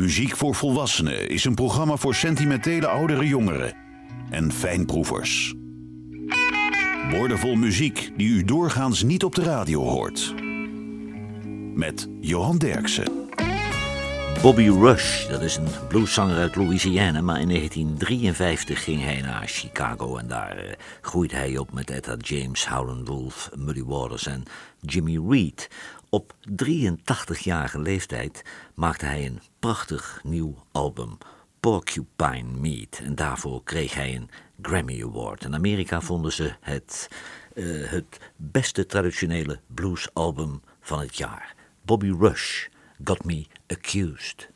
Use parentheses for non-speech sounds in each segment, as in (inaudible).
Muziek voor Volwassenen is een programma voor sentimentele oudere jongeren en fijnproevers. Woordenvol muziek die u doorgaans niet op de radio hoort. Met Johan Derksen. Bobby Rush, dat is een blueszanger uit Louisiana, maar in 1953 ging hij naar Chicago en daar eh, groeit groeide hij op met Etta James, Howlin' Wolf, Muddy Waters en Jimmy Reed. Op 83-jarige leeftijd maakte hij een prachtig nieuw album, Porcupine Meat. En daarvoor kreeg hij een Grammy Award. In Amerika vonden ze het, eh, het beste traditionele bluesalbum van het jaar. Bobby Rush, Got Me Accused.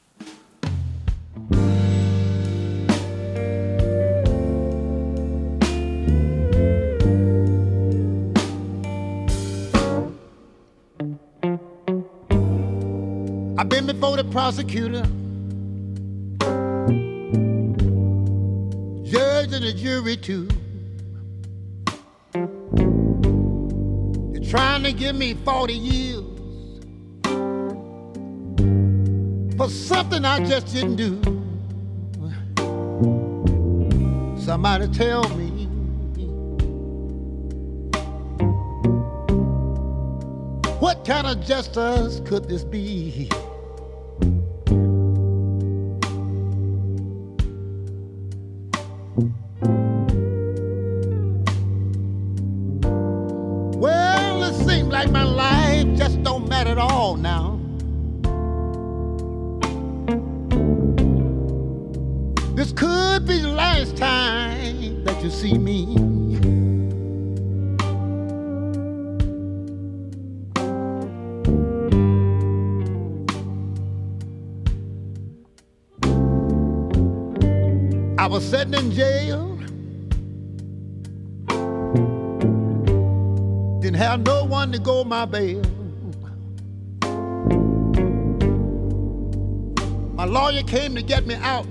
prosecutor, judge, and a jury, too. You're trying to give me 40 years for something I just didn't do. Somebody tell me. What kind of justice could this be? on now. This could be the last time that you see me. I was sitting in jail. Didn't have no one to go my bail. My lawyer came to get me out.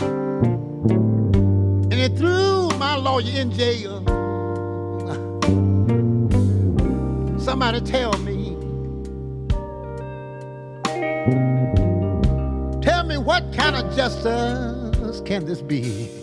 And they threw my lawyer in jail. (laughs) Somebody tell me. Tell me what kind of justice can this be?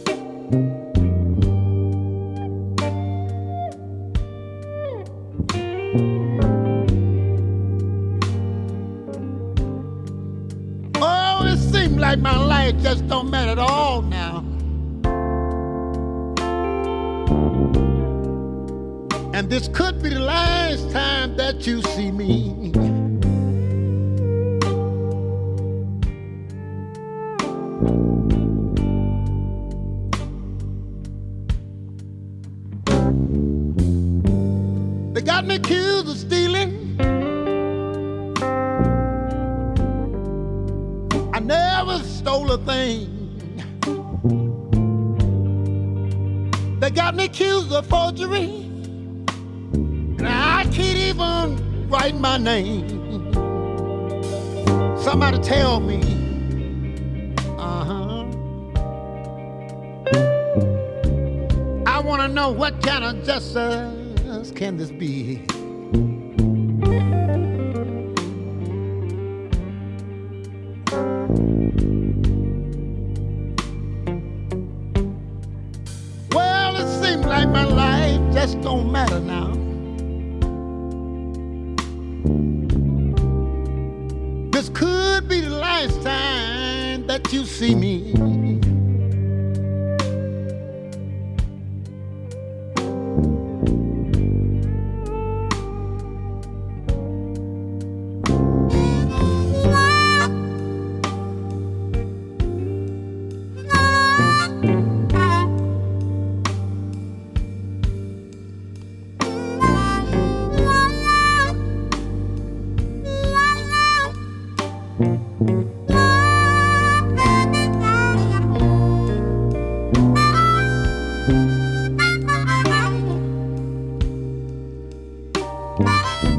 got me accused of stealing. I never stole a thing. They got me accused of forgery. And I can't even write my name. Somebody tell me. Uh huh. I want to know what kind of justice. Can this be? Bye.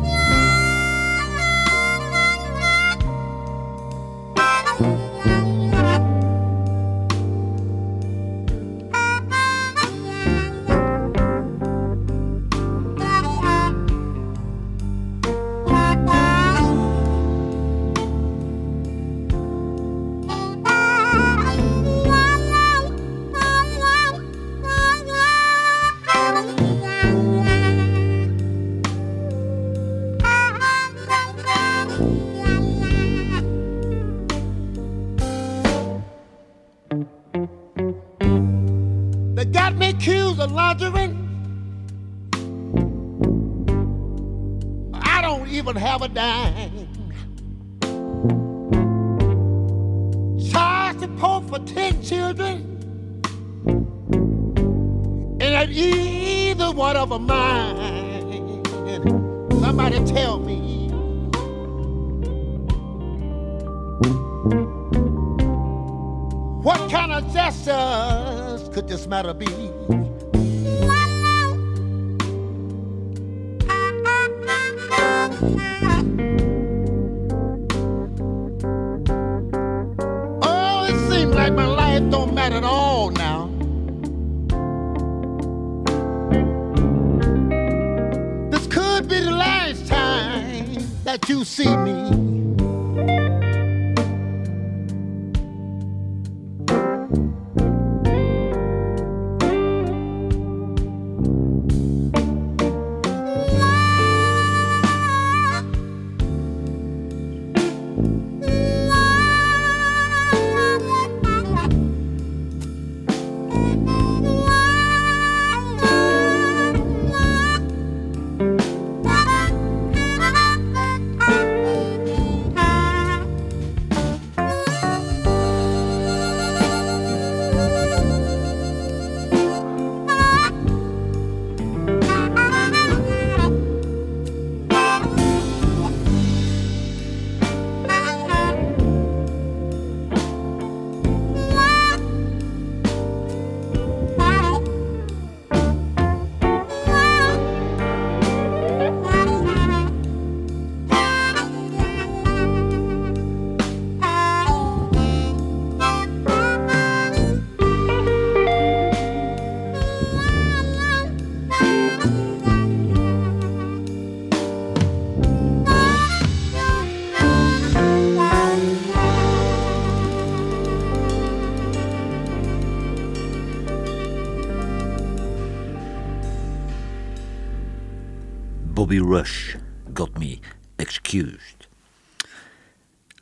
Rush got me excused.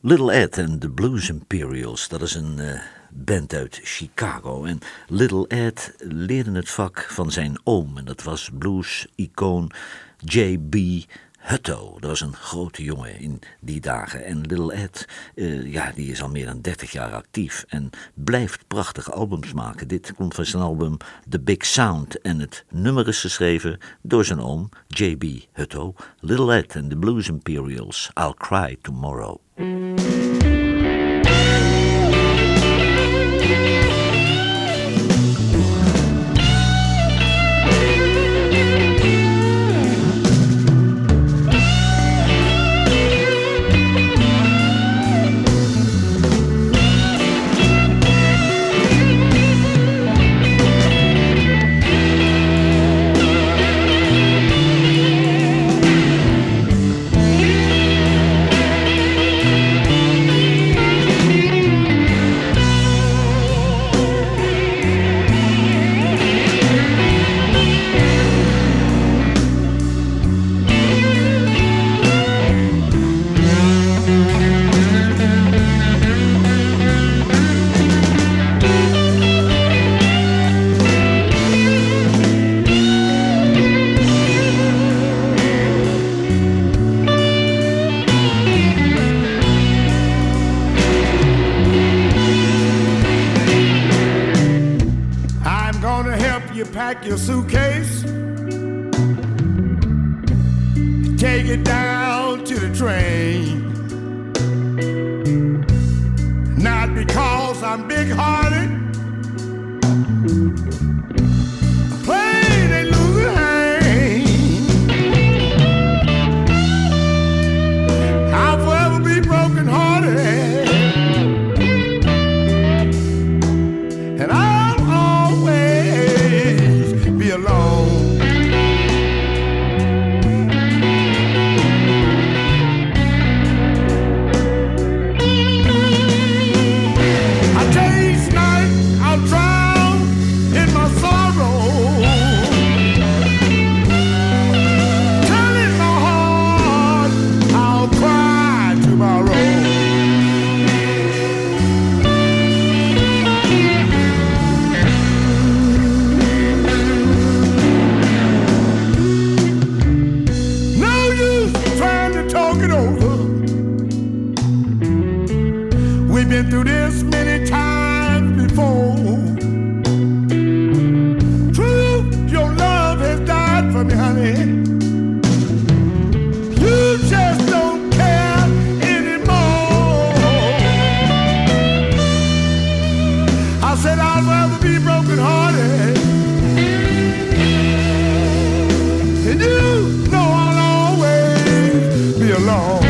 Little Ed and the Blues Imperials, dat is een eh, band uit Chicago. En Little Ed leerde het vak van zijn oom, en dat was blues-icoon J.B. Hutto, dat was een grote jongen in die dagen. En Little Ed, eh, ja, die is al meer dan 30 jaar actief en blijft prachtige albums maken. Dit komt van zijn album The Big Sound en het nummer is geschreven door zijn oom J.B. Hutto. Little Ed and the Blues Imperials, I'll Cry Tomorrow. place. Take it down to the train. Not because I'm big hearted alone.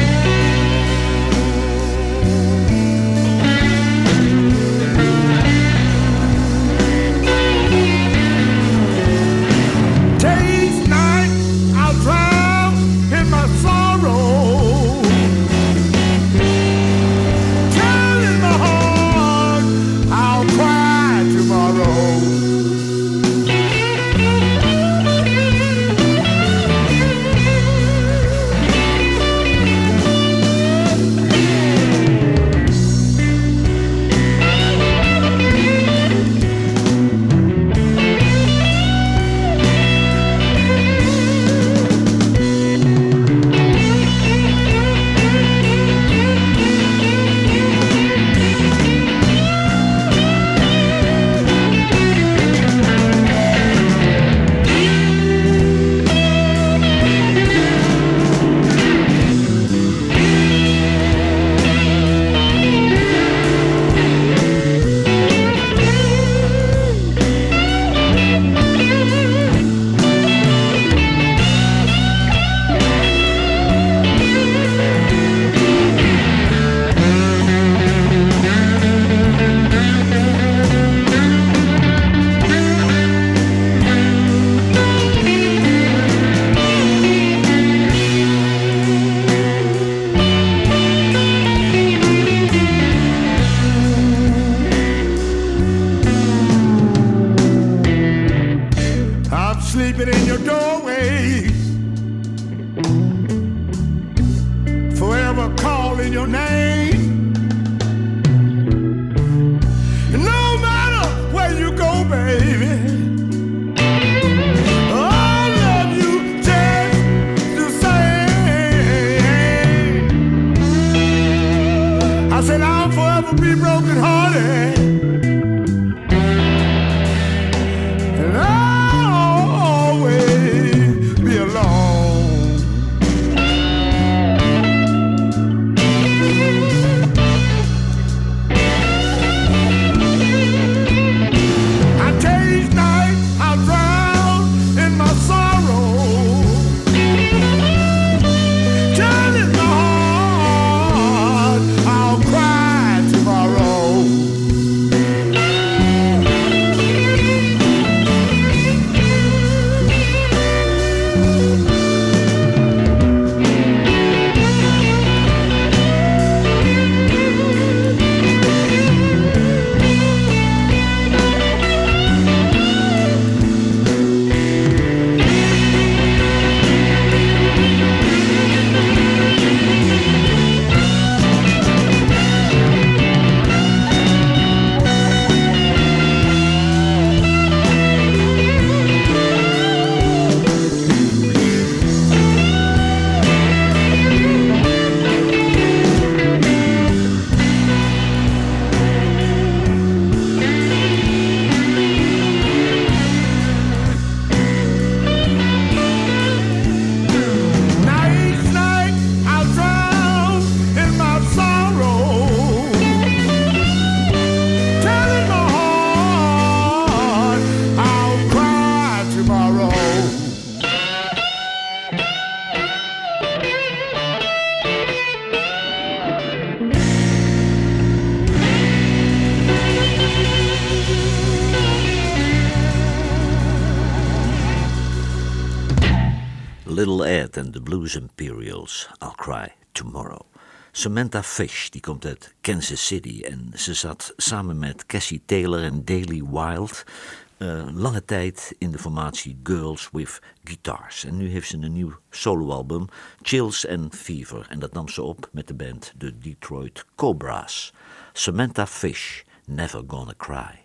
Samantha Fish, die komt uit Kansas City. En ze zat samen met Cassie Taylor en Daley Wild eh, lange tijd in de formatie Girls with Guitars. En nu heeft ze een nieuw soloalbum, Chills and Fever. En dat nam ze op met de band The Detroit Cobras. Samantha Fish, Never Gonna Cry.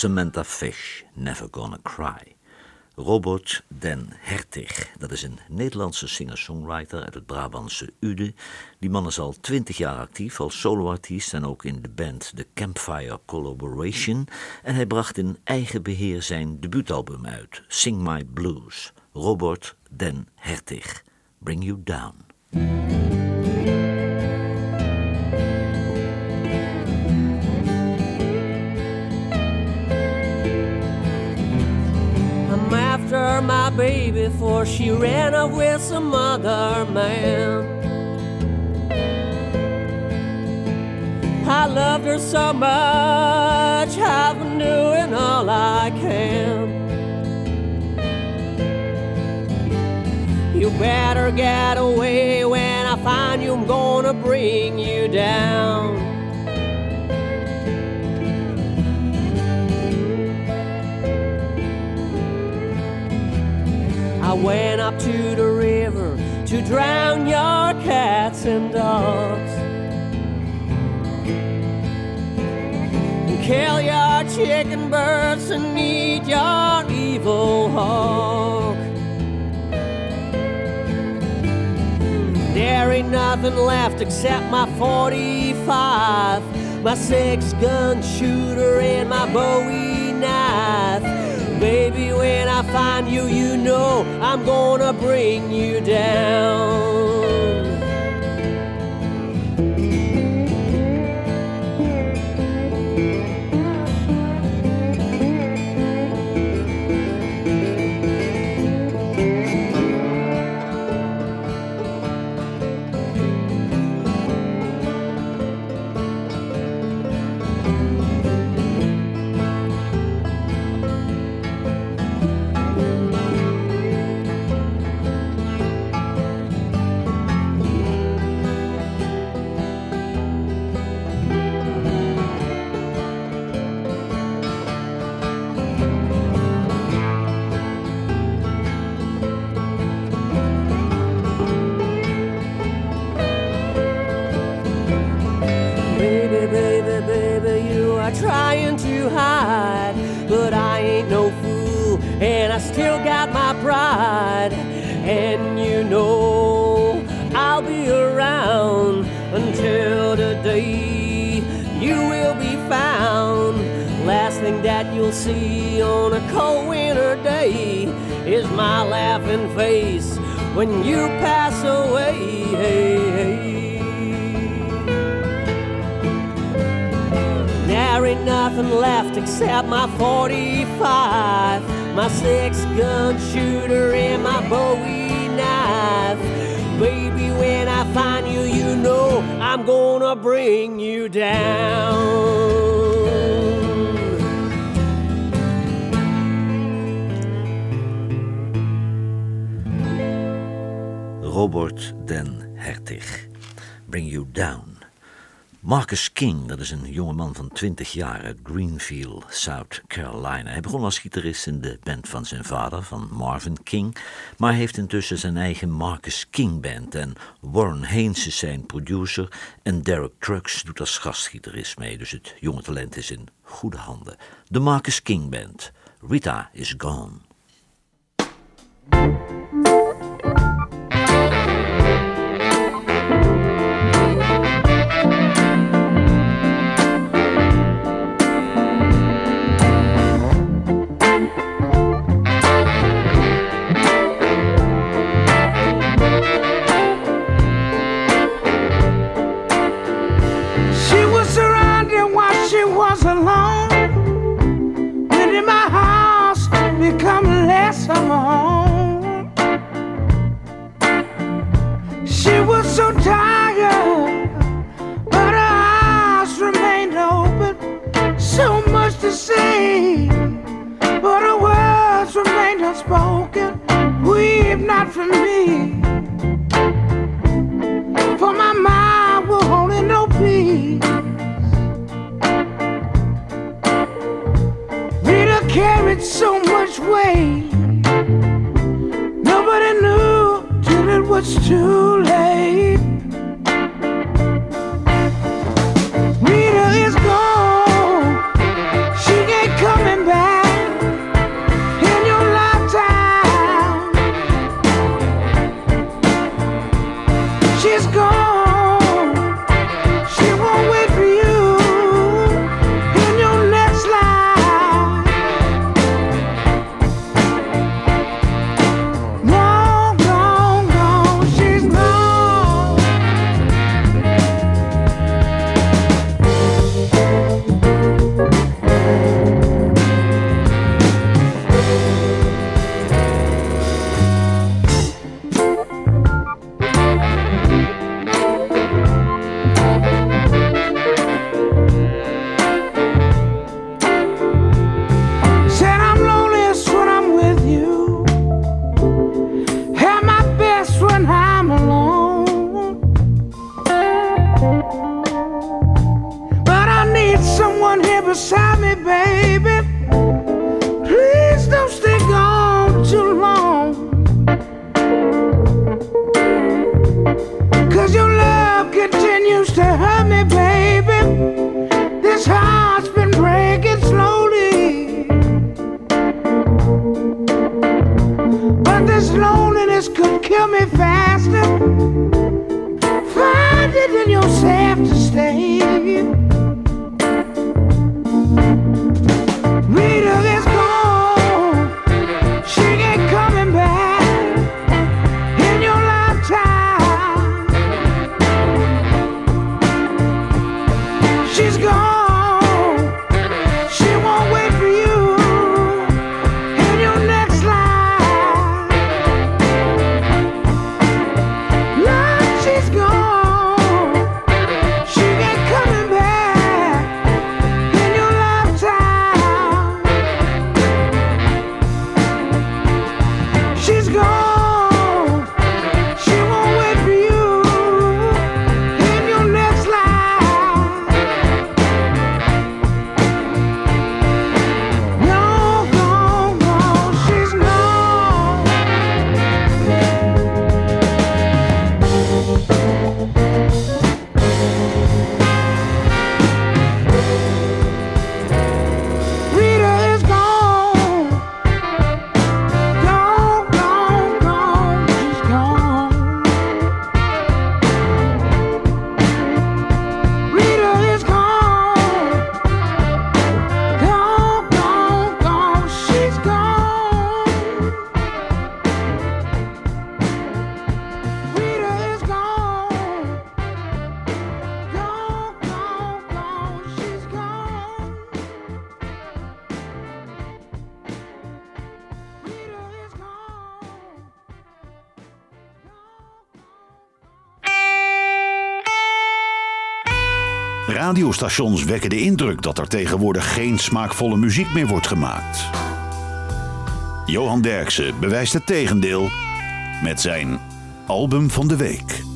Samantha Fish, Never Gonna Cry. Robert den Hertig, dat is een Nederlandse singer-songwriter uit het Brabantse Ude. Die man is al twintig jaar actief als soloartiest en ook in de band The Campfire Collaboration. En hij bracht in eigen beheer zijn debuutalbum uit, Sing My Blues. Robert den Hertig, Bring You Down. baby for she ran off with some other man. I loved her so much, I've been doing all I can. You better get away when I find you, I'm gonna bring you down. went up to the river to drown your cats and dogs and kill your chicken birds and eat your evil hog. There ain't nothing left except my 45, my six gun shooter, and my Bowie Baby, when I find you, you know I'm gonna bring you down. trying to hide, but I ain't no fool, and I still got my pride. And you know I'll be around until the day you will be found. Last thing that you'll see on a cold winter day is my laughing face when you pass away. There ain't nothing left except my 45, my six gun shooter, and my Bowie knife. Baby, when I find you, you know I'm gonna bring you down. Robert Den Hertig. Bring You Down. Marcus King, dat is een jonge man van 20 jaar uit Greenfield, South Carolina. Hij begon als gitarist in de band van zijn vader, van Marvin King, maar heeft intussen zijn eigen Marcus King Band. En Warren Haynes is zijn producer en Derek Trucks doet als gastgitarist mee. Dus het jonge talent is in goede handen. De Marcus King Band. Rita is gone. radiostations wekken de indruk dat er tegenwoordig geen smaakvolle muziek meer wordt gemaakt. Johan Derksen bewijst het tegendeel met zijn album van de week.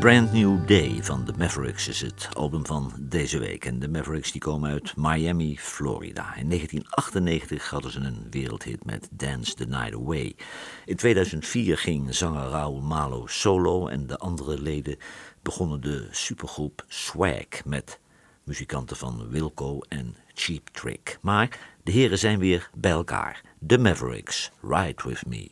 Brand New Day van The Mavericks is het album van deze week. En de Mavericks die komen uit Miami, Florida. In 1998 hadden ze een wereldhit met Dance the Night Away. In 2004 ging zanger Raul Malo solo en de andere leden begonnen de supergroep Swag met muzikanten van Wilco en Cheap Trick. Maar de heren zijn weer bij elkaar. The Mavericks, Ride With Me.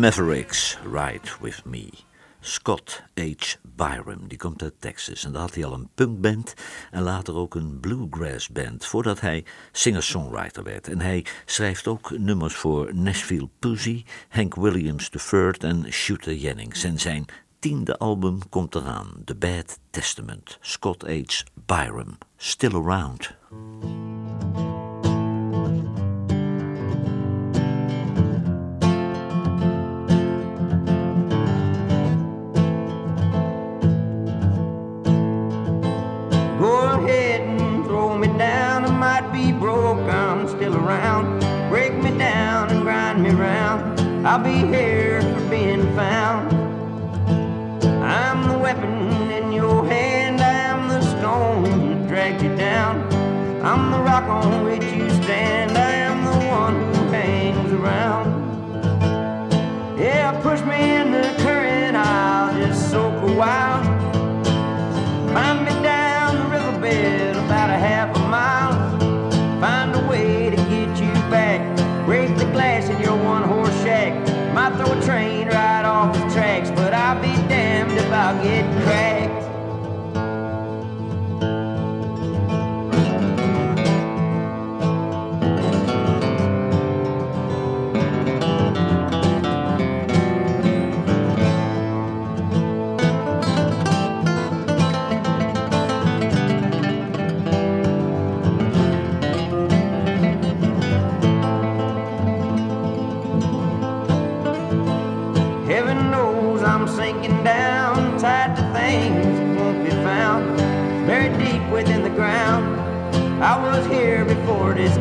Mavericks, Ride With Me. Scott H. Byram, die komt uit Texas. En daar had hij al een punkband en later ook een bluegrass band... voordat hij singer-songwriter werd. En hij schrijft ook nummers voor Nashville Pussy, Hank Williams III en Shooter Jennings. En zijn tiende album komt eraan, The Bad Testament. Scott H. Byram, Still Around.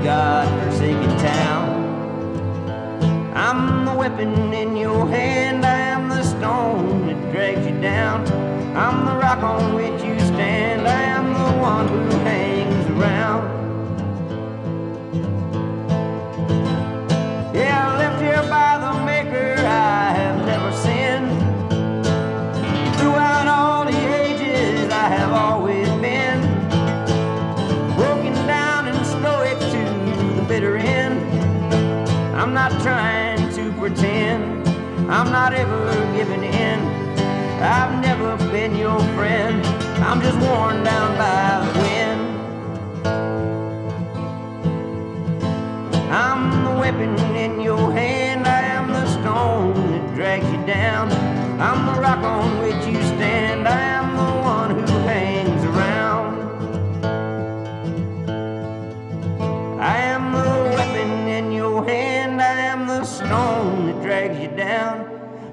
God-forsaken town. I'm the weapon in your hand, I am the stone that drags you down. I'm the rock on which you stand, I am the one who I'm just worn down by the wind. I'm the weapon in your hand. I am the stone that drags you down. I'm the rock on which you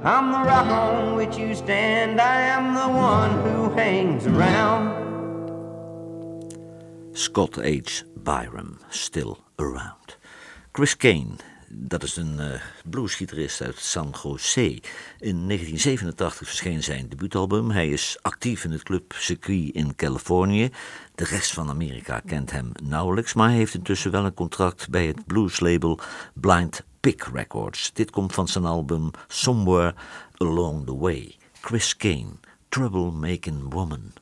I'm the rock on which you stand. I am the one who hangs around. Scott H. Byram, Still Around. Chris Kane, dat is een eh, bluesgitarist uit San Jose. In 1987 verscheen zijn debuutalbum. Hij is actief in het club Circuit in Californië. De rest van Amerika kent hem nauwelijks, maar hij heeft intussen wel een contract bij het blueslabel Blind Pick Records. Dit komt van zijn album Somewhere Along the Way. Chris Kane, Troublemaking Woman.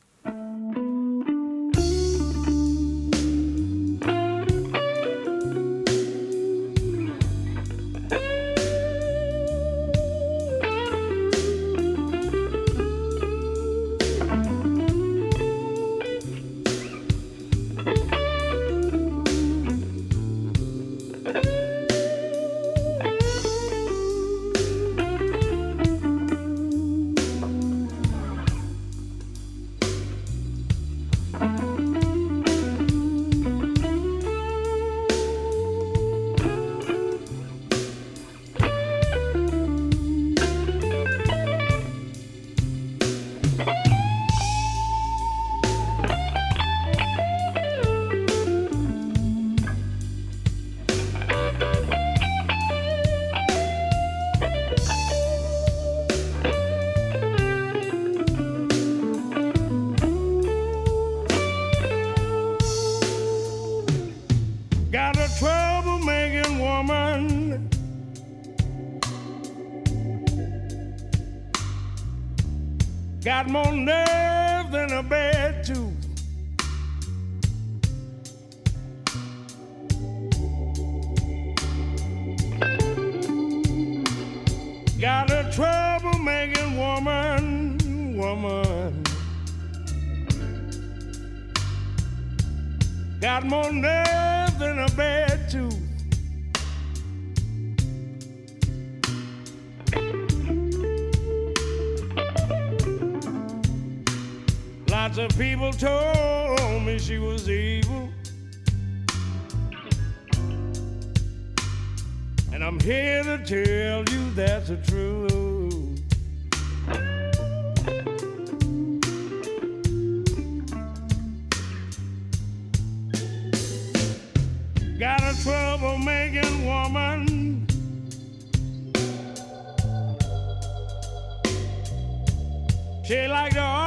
Got more nerve than a bad tooth. Lots of people told me she was evil. And I'm here to tell you that's the truth. She liked the.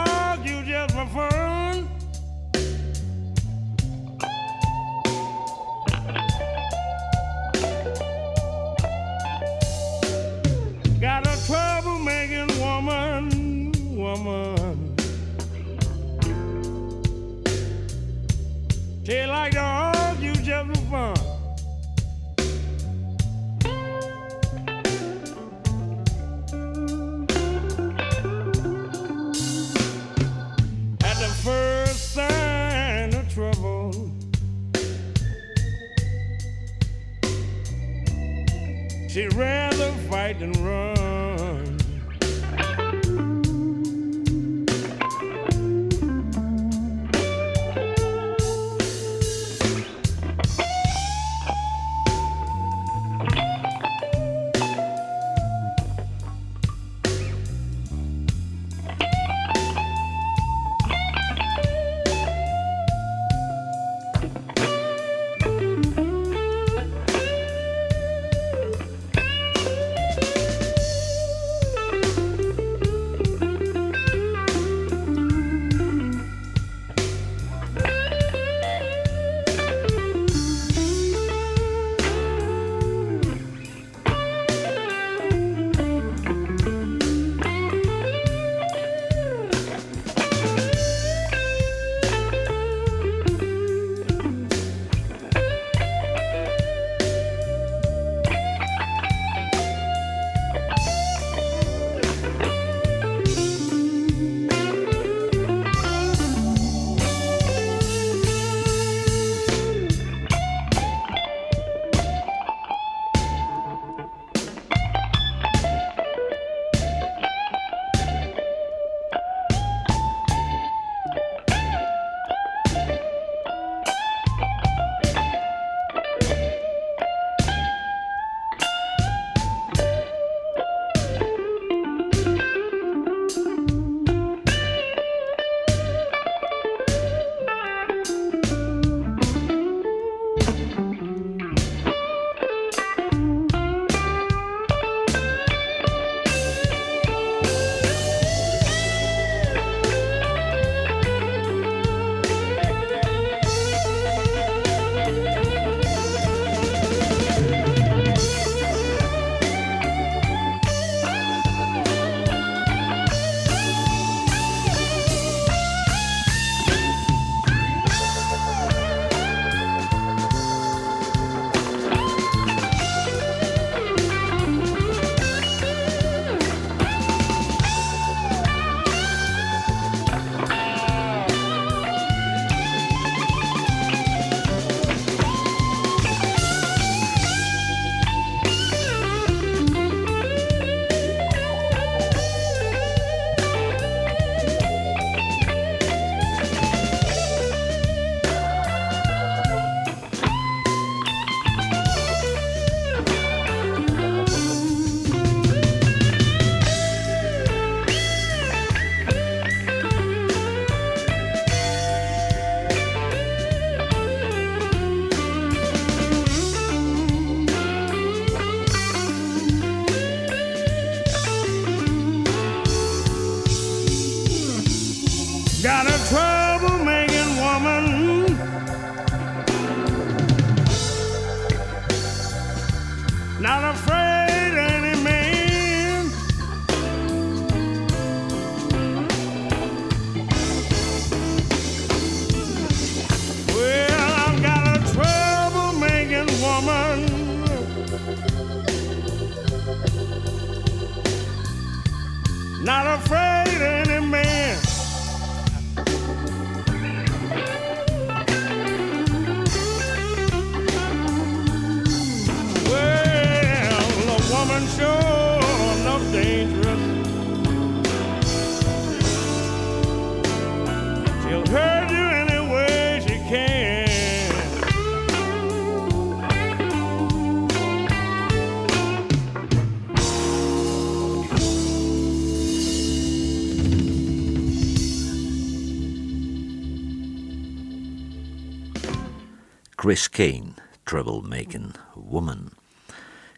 Chris Kane, Troublemaking Woman.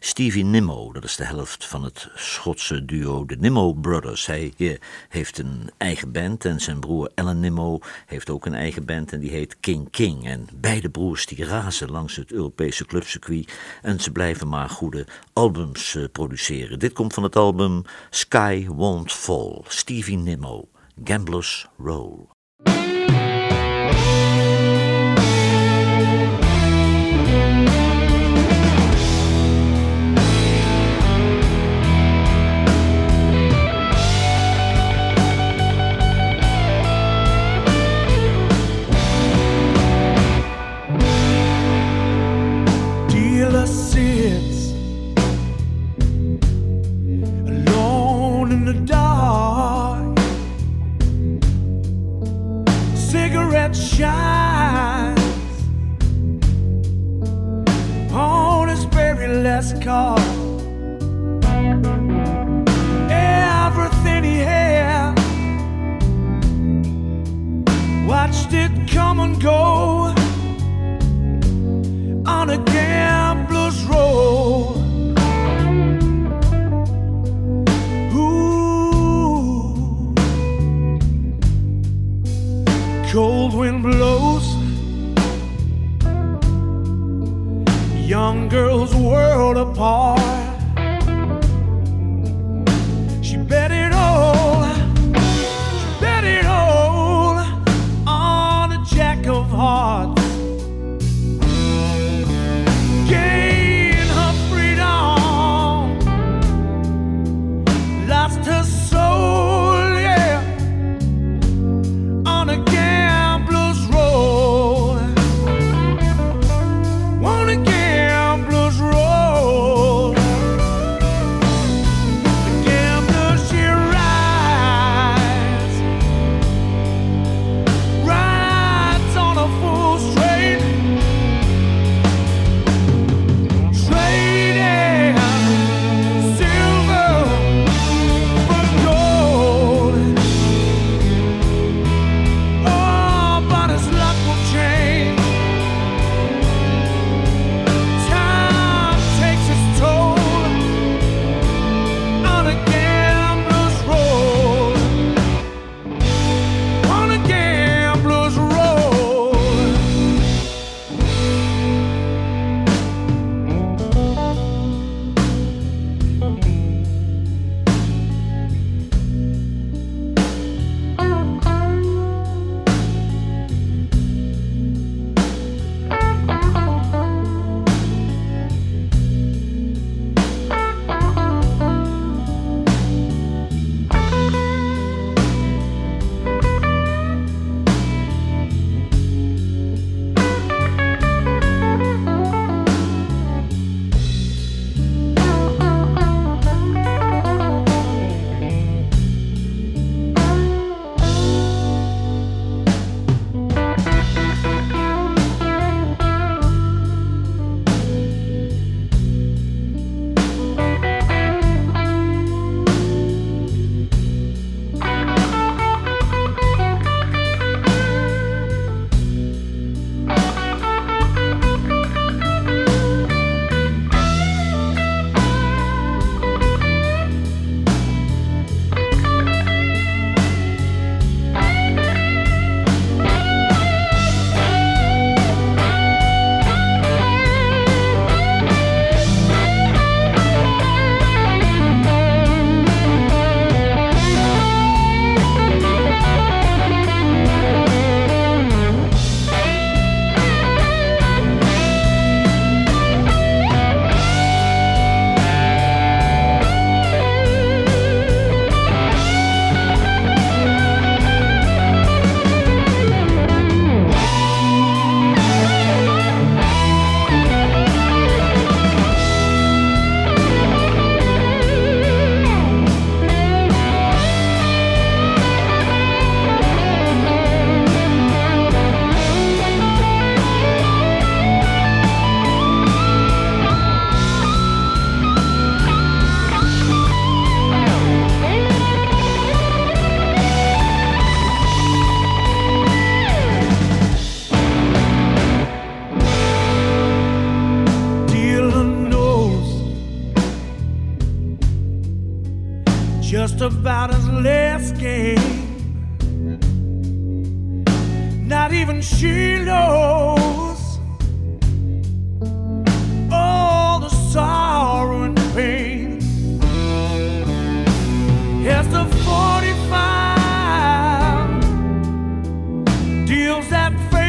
Stevie Nimmo, dat is de helft van het Schotse duo de Nimmo Brothers. Hij eh, heeft een eigen band en zijn broer Alan Nimmo heeft ook een eigen band en die heet King King. En beide broers die razen langs het Europese clubcircuit en ze blijven maar goede albums eh, produceren. Dit komt van het album Sky Won't Fall, Stevie Nimmo, Gambler's Roll. feels that.